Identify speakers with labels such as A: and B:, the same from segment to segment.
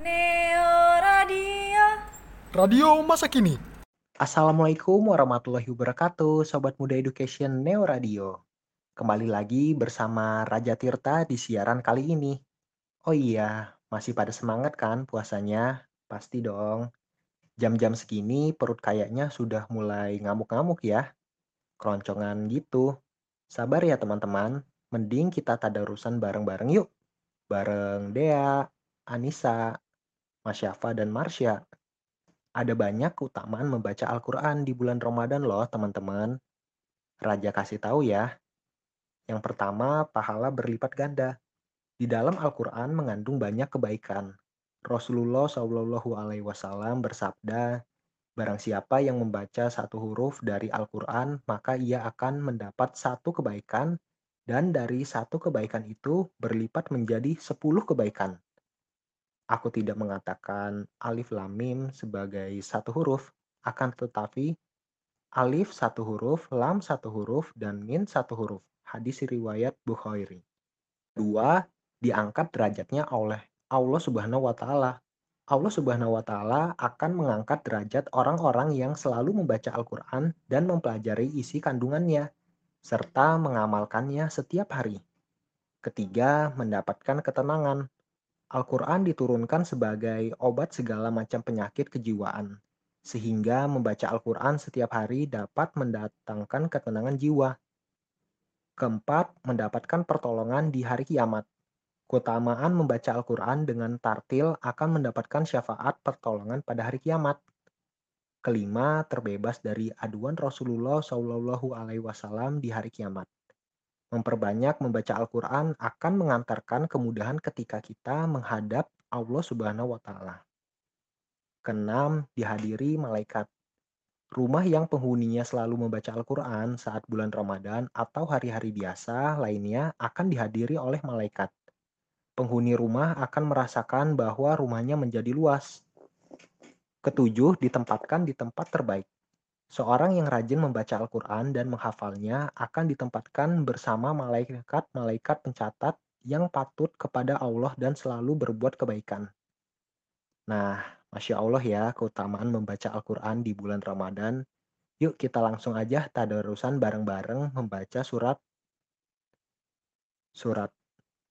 A: Neo Radio.
B: Radio masa kini.
C: Assalamualaikum warahmatullahi wabarakatuh, Sobat Muda Education Neo Radio. Kembali lagi bersama Raja Tirta di siaran kali ini. Oh iya, masih pada semangat kan puasanya? Pasti dong. Jam-jam segini perut kayaknya sudah mulai ngamuk-ngamuk ya. Keroncongan gitu. Sabar ya teman-teman, mending kita tadarusan bareng-bareng yuk. Bareng Dea, Anissa, Masyafa, dan Marsha. Ada banyak keutamaan membaca Al-Quran di bulan Ramadan loh teman-teman. Raja kasih tahu ya. Yang pertama, pahala berlipat ganda. Di dalam Al-Quran mengandung banyak kebaikan. Rasulullah Wasallam bersabda, Barang siapa yang membaca satu huruf dari Al-Quran, maka ia akan mendapat satu kebaikan, dan dari satu kebaikan itu berlipat menjadi sepuluh kebaikan. Aku tidak mengatakan alif lam mim sebagai satu huruf, akan tetapi alif satu huruf, lam satu huruf, dan min satu huruf. Hadis riwayat Bukhari. Dua, diangkat derajatnya oleh Allah Subhanahu wa taala. Allah Subhanahu wa taala akan mengangkat derajat orang-orang yang selalu membaca Al-Qur'an dan mempelajari isi kandungannya serta mengamalkannya setiap hari. Ketiga, mendapatkan ketenangan. Al-Quran diturunkan sebagai obat segala macam penyakit kejiwaan, sehingga membaca Al-Quran setiap hari dapat mendatangkan ketenangan jiwa. Keempat, mendapatkan pertolongan di hari kiamat. Keutamaan membaca Al-Quran dengan tartil akan mendapatkan syafaat pertolongan pada hari kiamat. Kelima, terbebas dari aduan Rasulullah Wasallam di hari kiamat. Memperbanyak membaca Al-Quran akan mengantarkan kemudahan ketika kita menghadap Allah Subhanahu wa Ta'ala. Keenam, dihadiri malaikat. Rumah yang penghuninya selalu membaca Al-Quran saat bulan Ramadan atau hari-hari biasa lainnya akan dihadiri oleh malaikat. Penghuni rumah akan merasakan bahwa rumahnya menjadi luas. Ketujuh, ditempatkan di tempat terbaik. Seorang yang rajin membaca Al-Quran dan menghafalnya akan ditempatkan bersama malaikat-malaikat pencatat yang patut kepada Allah dan selalu berbuat kebaikan. Nah, Masya Allah ya keutamaan membaca Al-Quran di bulan Ramadan. Yuk kita langsung aja tadarusan bareng-bareng membaca surat surat.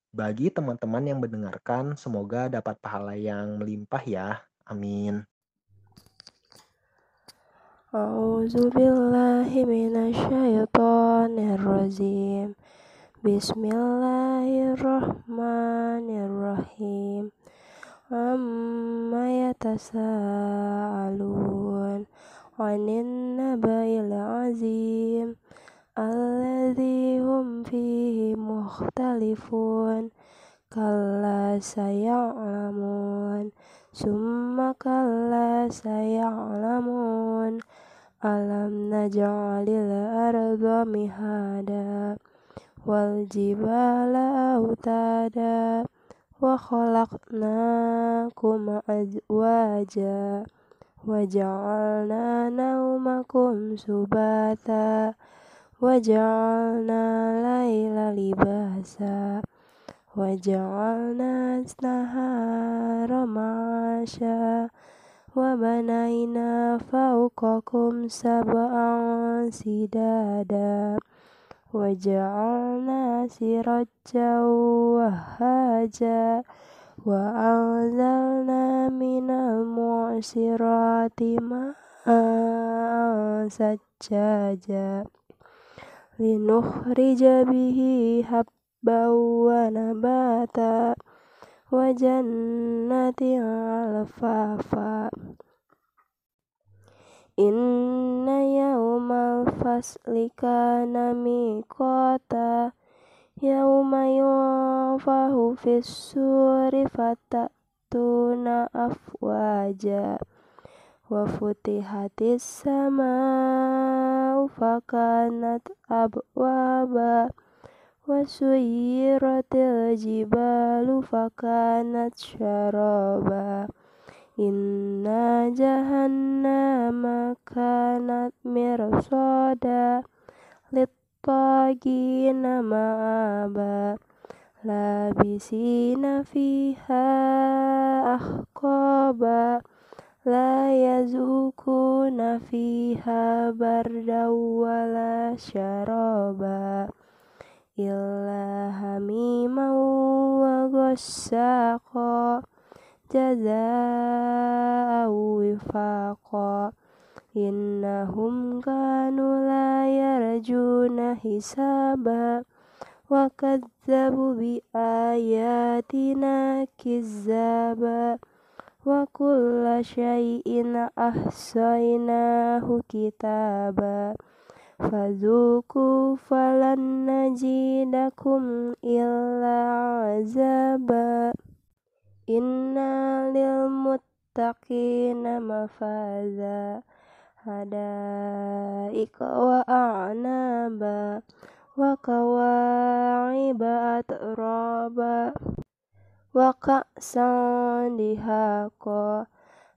C: Bagi teman-teman yang mendengarkan, semoga dapat pahala yang melimpah ya. Amin.
D: A'udzu billahi minasyaitonir rajim. Bismillahirrahmanirrahim. Amma yatasaalun 'anil naba'il 'azim alladzi hum fihi mukhtalifun. Kalla saya'lamun. Summa kalla saya'lamun ألم نجعل الأرض مهادا والجبال أوتادا وخلقناكم أزواجا وجعلنا نومكم سباتا وجعلنا الليل لباسا وجعلنا النهار معاشا وبنينا فوقكم سبعا سدادا وجعلنا سراجا وهاجا وأنزلنا من المعصرات ماء سجاجا لنخرج به حبا ونباتا وجنة ألفافا إن يوم الفصل كان ميقاتا يوم ينفخ في السور فتأتون أفواجا وفتحت السماء فكانت أبوابا وسيرت الجبال فكانت شرابا إنا جهنم كانت مرصادا للطاغين مآبا لابسين فيها أحقابا لا يذوقون فيها بردا ولا شرابا إلا حميما وغساقا جزاء وفاقا إنهم كانوا لا يرجون حسابا وكذبوا بآياتنا كذابا وكل شيء أحصيناه كتابا Fazuku falan najidakum illa azaba. Inna lil muttaqina mafaza. Hadaika wa a'naba. Wa kawaiba atraba. Wa ka'san dihaqa.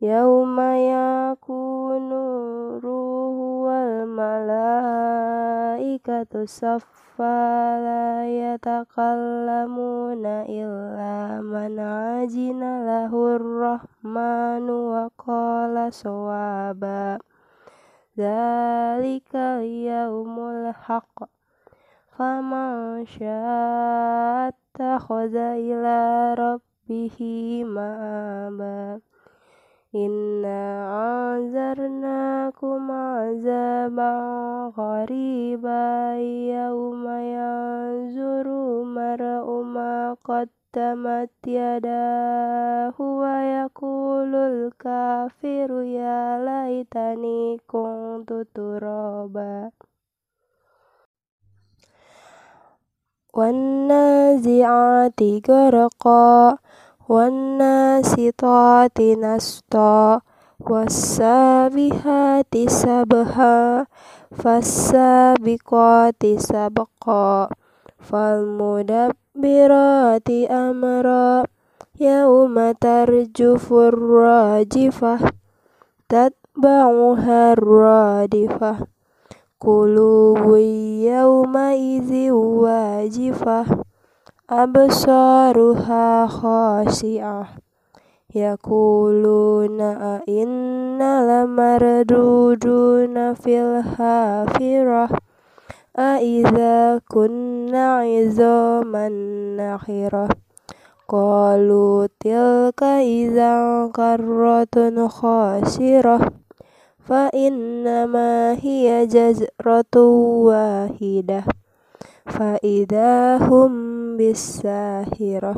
D: يوم يكون الروح والملائكة صفا لا يتكلمون إلا من عجن له الرحمن وقال صوابا ذلك اليوم الحق فمن شاء اتخذ إلى ربه مآبا إنا أنذرناكم عذابا قريبا يوم ينظر المرء ما قدمت يداه ويقول الكافر يا ليتني كنت ترابا والنازعات غرقا والناسطات نسطا والسابحات سبها فالسابقات سبقا فالمدبرات أمرا يوم ترجف الراجفة تتبعها الرادفة قلوب يومئذ واجفة أبصارها خاشعة يقولون أئنا لمردودون في الحافرة أئذا كنا عظاما نخرة قالوا تلك إذا كرة خاسرة فإنما هي جزرة واحدة فإذا هم bisahirah.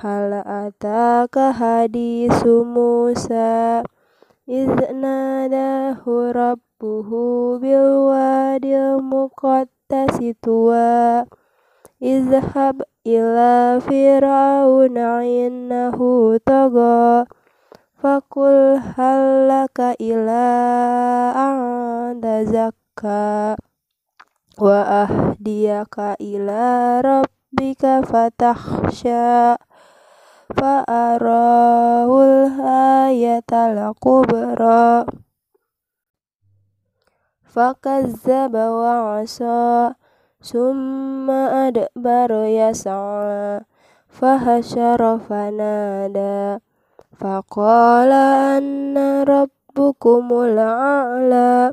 D: Hal ataka hadisu Musa Iznadahu rabbuhu bilwadil muqattasi tuwa Izhab ila fir'auna innahu taga Fakul halaka ila anda zakka. Wa ahdiyaka ila rabb rabbika fatahsya fa'arahul hayatal kubra fakazzaba wa asa summa adbaro yas'a fahasyara fanada faqala anna a'la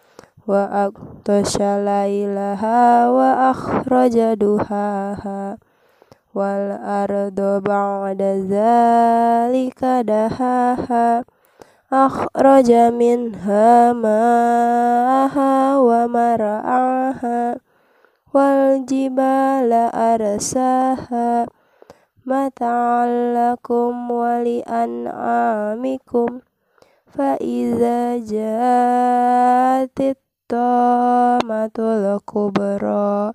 D: وأغطش ليلها وأخرج دهاها والأرض بعد ذلك دهاها أخرج منها ماءها مرعاها والجبال أرساها متاعا لكم ولأنعامكم فإذا جاءت matul kubro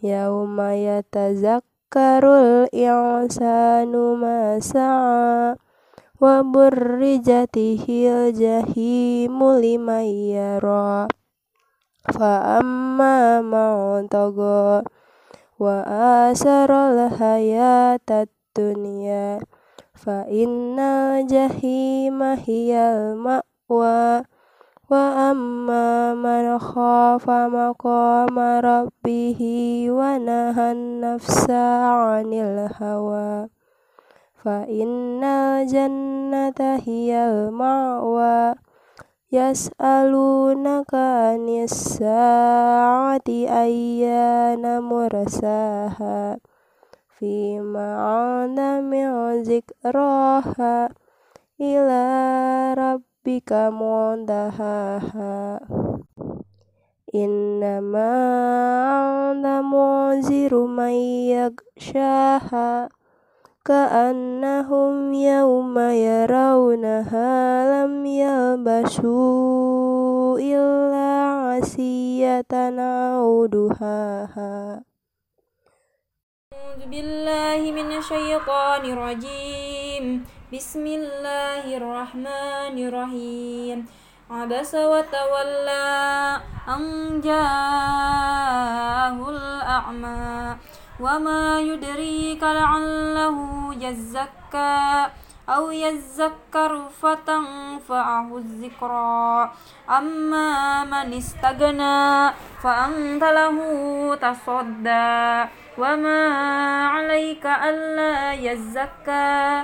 D: yauma yatazakkarul insanu ma sa'a wa burrijatihil jahimu liman yara. Fa amma man wa asarul hayatat dunia fa inna jahima hiyal ma'wa. وأما من خاف مقام ربه ونهى النفس عن الهوى فإن الجنة هي المأوى يسألونك عن الساعة أيان مرساها فيما عند من ذكراها إلى ربك منتهاها إنما أنت منذر من يغشاها كأنهم يوم يرونها لم يلبسوا إلا عشية أو ضحاها
A: أعوذ بالله من الشيطان الرجيم بسم الله الرحمن الرحيم عبس وتولى أن جاءه الأعمى وما يدريك لعله يزكى أو يذكر فتنفعه الذكرى أما من استغنى فأنت له تصدى وما عليك ألا يزكى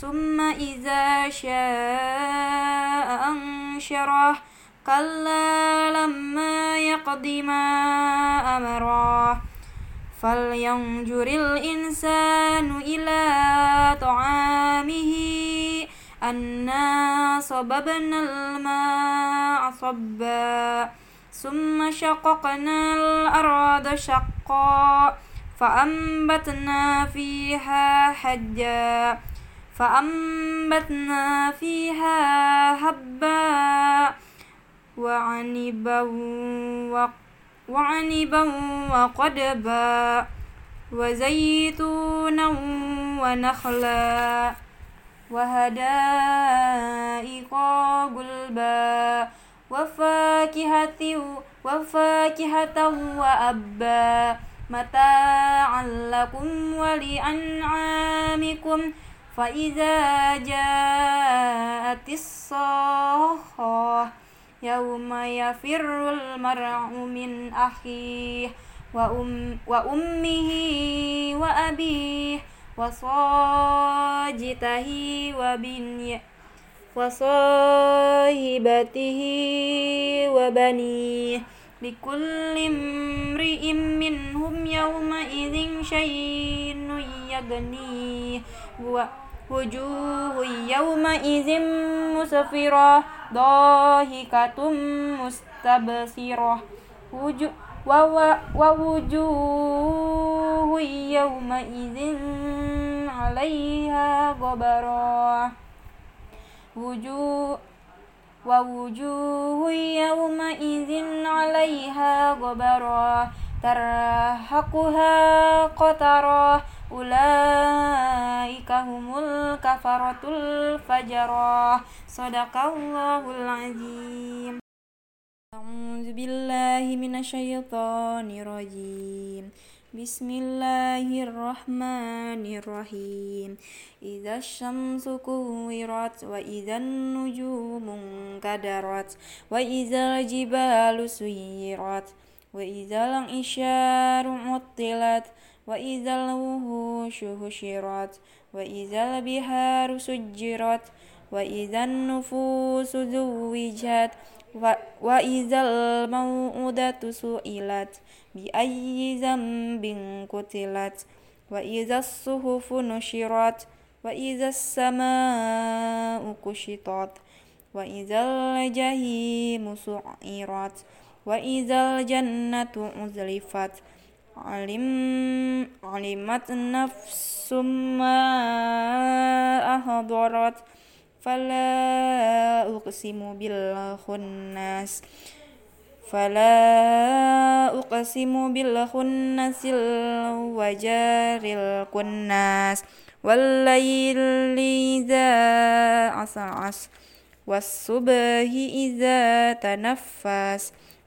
A: ثم إذا شاء أنشره. كلا لما يقض ما أمره. فلينظر الإنسان إلى طعامه. أنا صببنا الماء صبا. ثم شققنا الأرض شقا. فأنبتنا فيها حجا. فأنبتنا فيها هبا وعنبا وعنبا وقدبا وزيتونا ونخلا وهدائق غلبا وفاكهة وفاكهة وأبا متاعا لكم ولأنعامكم فإذا جاءت الصاخة يوم يفر المرء من أخيه وأم وأمه وأبيه وصاجته وبنيه وصاحبته وبنيه لكل امرئ منهم يومئذ شيء يغنيه وجوه يومئذ مسفرة ضاحكة مستبصرة. ووجوه يومئذ عليها غبرة. وجوه ووجوه يومئذ عليها غبرة. ترهقها قترة ulaika humul kafaratul fajarah. Sadaqallahul azim. A'udzu billahi minasyaitonir rajim Bismillahirrahmanirrahim. Iza syamsu kuwirat Wa iza nujumun kadarat Wa iza jibalu suyirat. وإذا العشار عطلت وإذا الوحوش حشرت وإذا البحار سجرت وإذا النفوس زوجت وإذا الموءودة سئلت بأي ذنب قتلت وإذا الصحف نشرت وإذا السماء كشطت وإذا الجحيم سعرت wa idzal jannatu uzlifat. Alim alimat nafsum ma ahdarat. Fala uqsimu bil khunnas fala uqsimu bil khunnasil wajaril kunnas. Wallayli idza as'as. Was subhi idza tanaffas.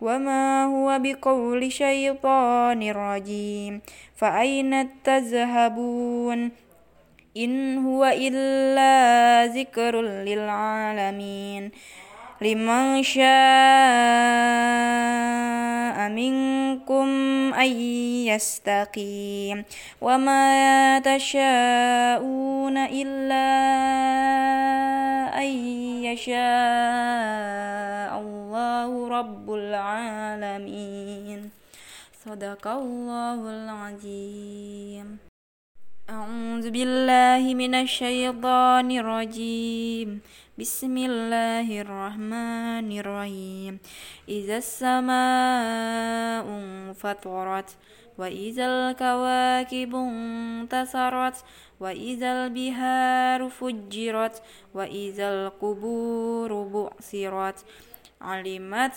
A: وما هو بقول شيطان رجيم فأين تذهبون إن هو إلا ذكر للعالمين لمن شاء منكم أن يستقيم وما تشاءون إلا أن يشاء الله رب العالمين. صدق الله العظيم. أعوذ بالله من الشيطان الرجيم. بسم الله الرحمن الرحيم. إذا السماء انفطرت وإذا الكواكب انتصرت وإذا البحار فجرت وإذا القبور بعثرت علمت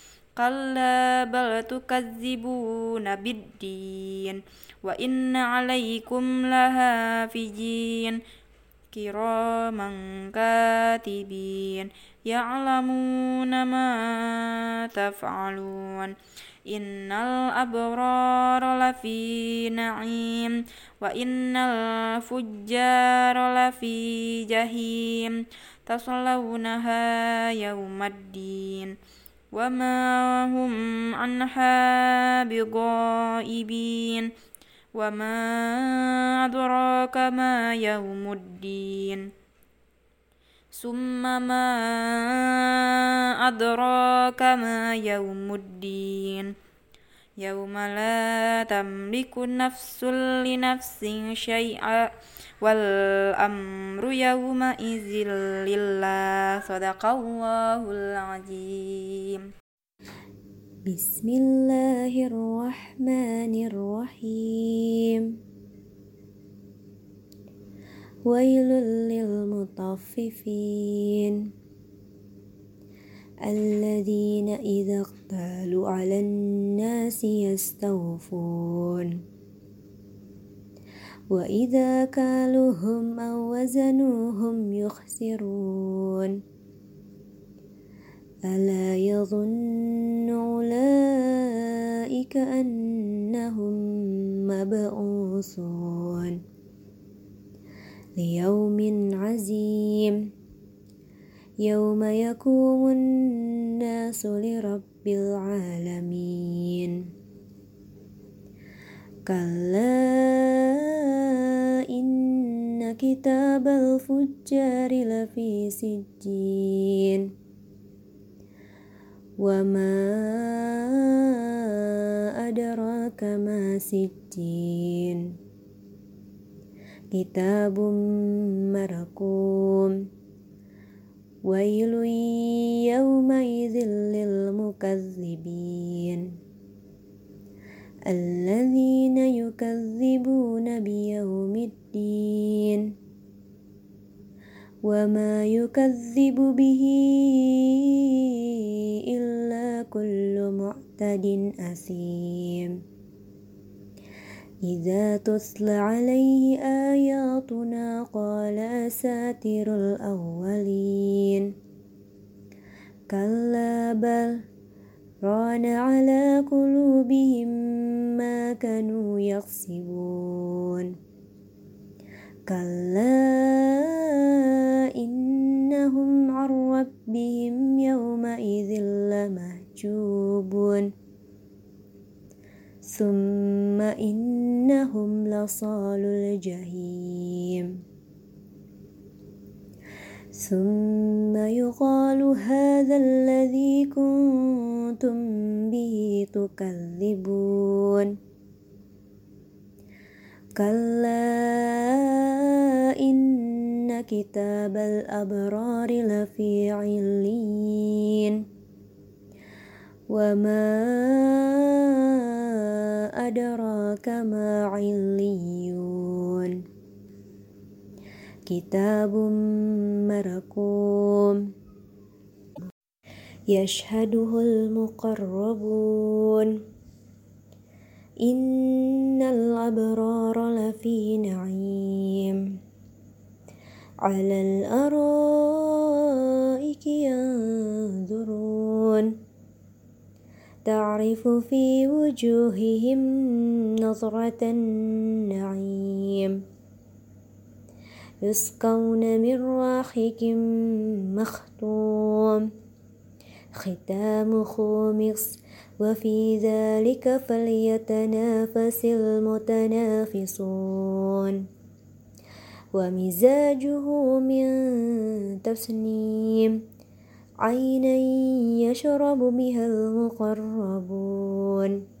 A: كلا بل تكذبون بالدين وإن عليكم لحافظين كراما كاتبين يعلمون ما تفعلون. إن الأبرار لفي نعيم وإن الفجار لفي جحيم تصلونها يوم الدين. وما هم عنها بغائبين وما أدراك ما يوم الدين ثم ما أدراك ما يوم الدين يوم لا تملك نفس لنفس شيئا والأمر يومئذ لله. صدق الله العظيم.
E: بسم الله الرحمن الرحيم. ويل للمطففين. الذين إذا اقتالوا على الناس يستوفون. وإذا كالوهم أو وزنوهم يخسرون ألا يظن أولئك أنهم مبعوثون ليوم عزيم يوم يقوم الناس لرب العالمين كلا إن كتاب الفجار لفي سجين وما أدراك ما سجين كتاب مرقوم ويل يومئذ للمكذبين الذين يكذبون بيوم الدين وما يكذب به إلا كل معتد أثيم. إذا تتلى عليه آياتنا قال أساطير الأولين. كلا بل ران على قلوبهم ما كانوا يكسبون. كلا إنهم عن ربهم يومئذ لمحجوبون. ثم إنهم لصال الجحيم. ثم يقال هذا الذي كنتم به تكذبون. كلا إن كتاب الأبرار لفي علين وما أدراك ما عليون. كتاب مرقوم. يشهده المقربون. إن الأبرار لفي نعيم. على الأرائك ينظرون. تعرف في وجوههم نظرة النعيم. يسقون من راحك مختوم. ختام خمس. وفي ذلك فليتنافس المتنافسون. ومزاجه من تسنيم. عينا يشرب بها المقربون.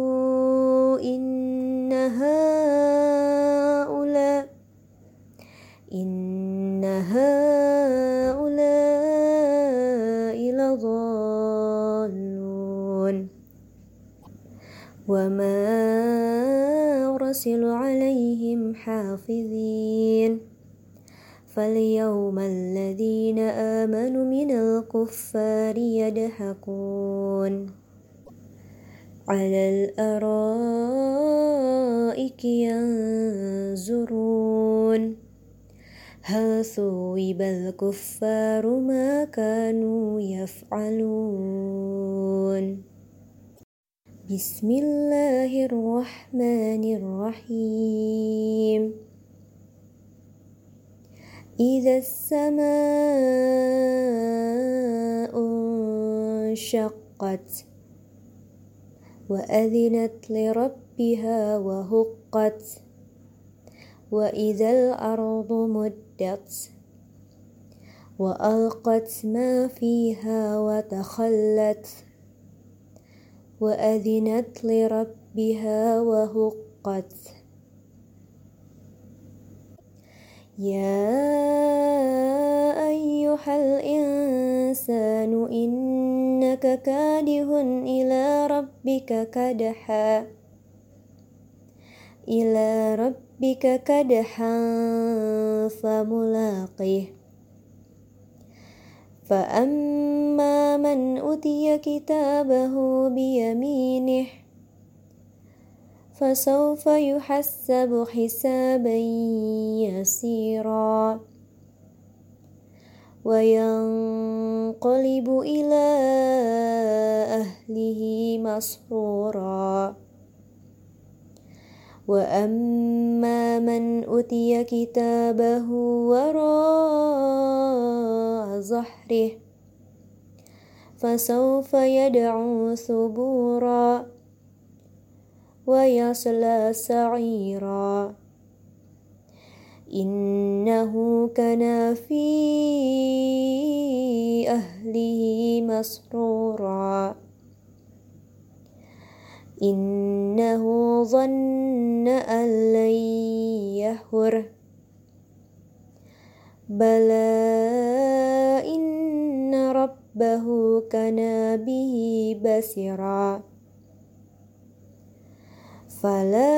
E: إن هؤلاء لضالون وما أرسل عليهم حافظين فاليوم الذين آمنوا من الكفار يضحكون على الأرائك ينظرون هل ثوب الكفار ما كانوا يفعلون؟ بسم الله الرحمن الرحيم. إذا السماء انشقت وأذنت لربها وهقت وإذا الأرض مدت وألقت ما فيها وتخلت وأذنت لربها وهقت يا أيها الإنسان إنك كادح إلى ربك كدحا إلى ربك كدحا فملاقيه فأما من أوتي كتابه بيمينه فسوف يحسب حسابا يسيرا وينقلب إلى أهله مسرورا وأما من أوتي كتابه وراء ظهره فسوف يدعو ثبورا ويصلى سعيرا. إنه كان في أهله مسرورا. إنه ظن أن لن يهر بلى إن ربه كان به بصيرا. فلا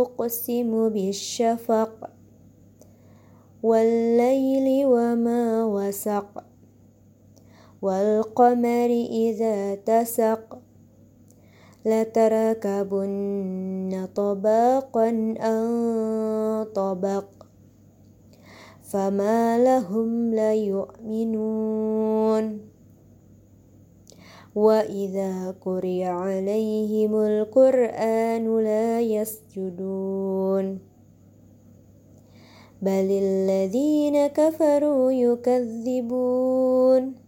E: أقسم بالشفق والليل وما وسق. والقمر إذا تسق لتركبن طبقا عن طبق فما لهم لا يؤمنون. وإذا قرئ عليهم القرآن لا يسجدون. بل الذين كفروا يكذبون.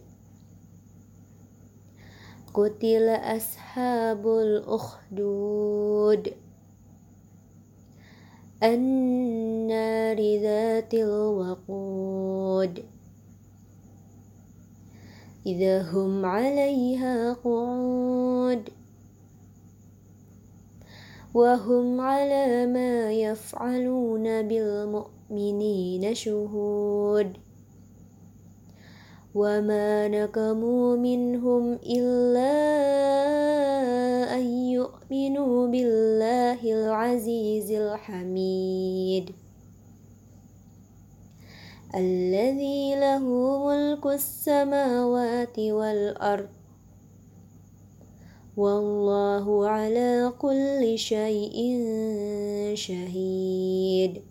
E: قتل أصحاب الأخدود النار ذات الوقود إذا هم عليها قعود وهم على ما يفعلون بالمؤمنين شهود وما نكموا منهم إلا أن يؤمنوا بالله العزيز الحميد الذي له ملك السماوات والأرض والله على كل شيء شهيد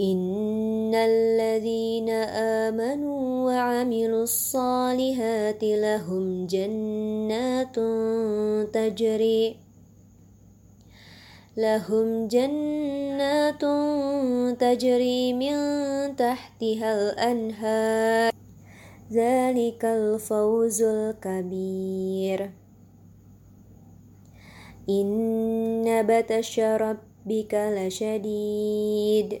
E: إن الذين آمنوا وعملوا الصالحات لهم جنات تجري لهم جنات تجري من تحتها الأنهار ذلك الفوز الكبير إن بطش ربك لشديد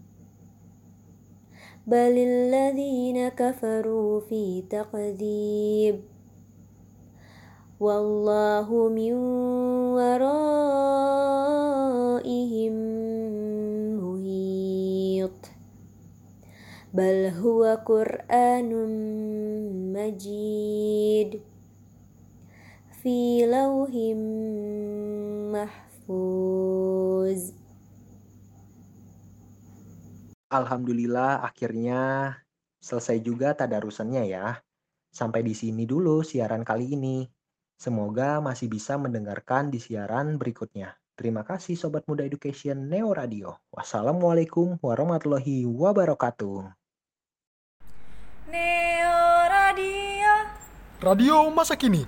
E: بل الذين كفروا في تقذيب والله من ورائهم محيط بل هو قرآن مجيد في لوح محفوظ
C: Alhamdulillah akhirnya selesai juga tadarusannya ya. Sampai di sini dulu siaran kali ini. Semoga masih bisa mendengarkan di siaran berikutnya. Terima kasih Sobat Muda Education Neo Radio. Wassalamualaikum warahmatullahi wabarakatuh.
A: Neo Radio
B: Radio masa kini.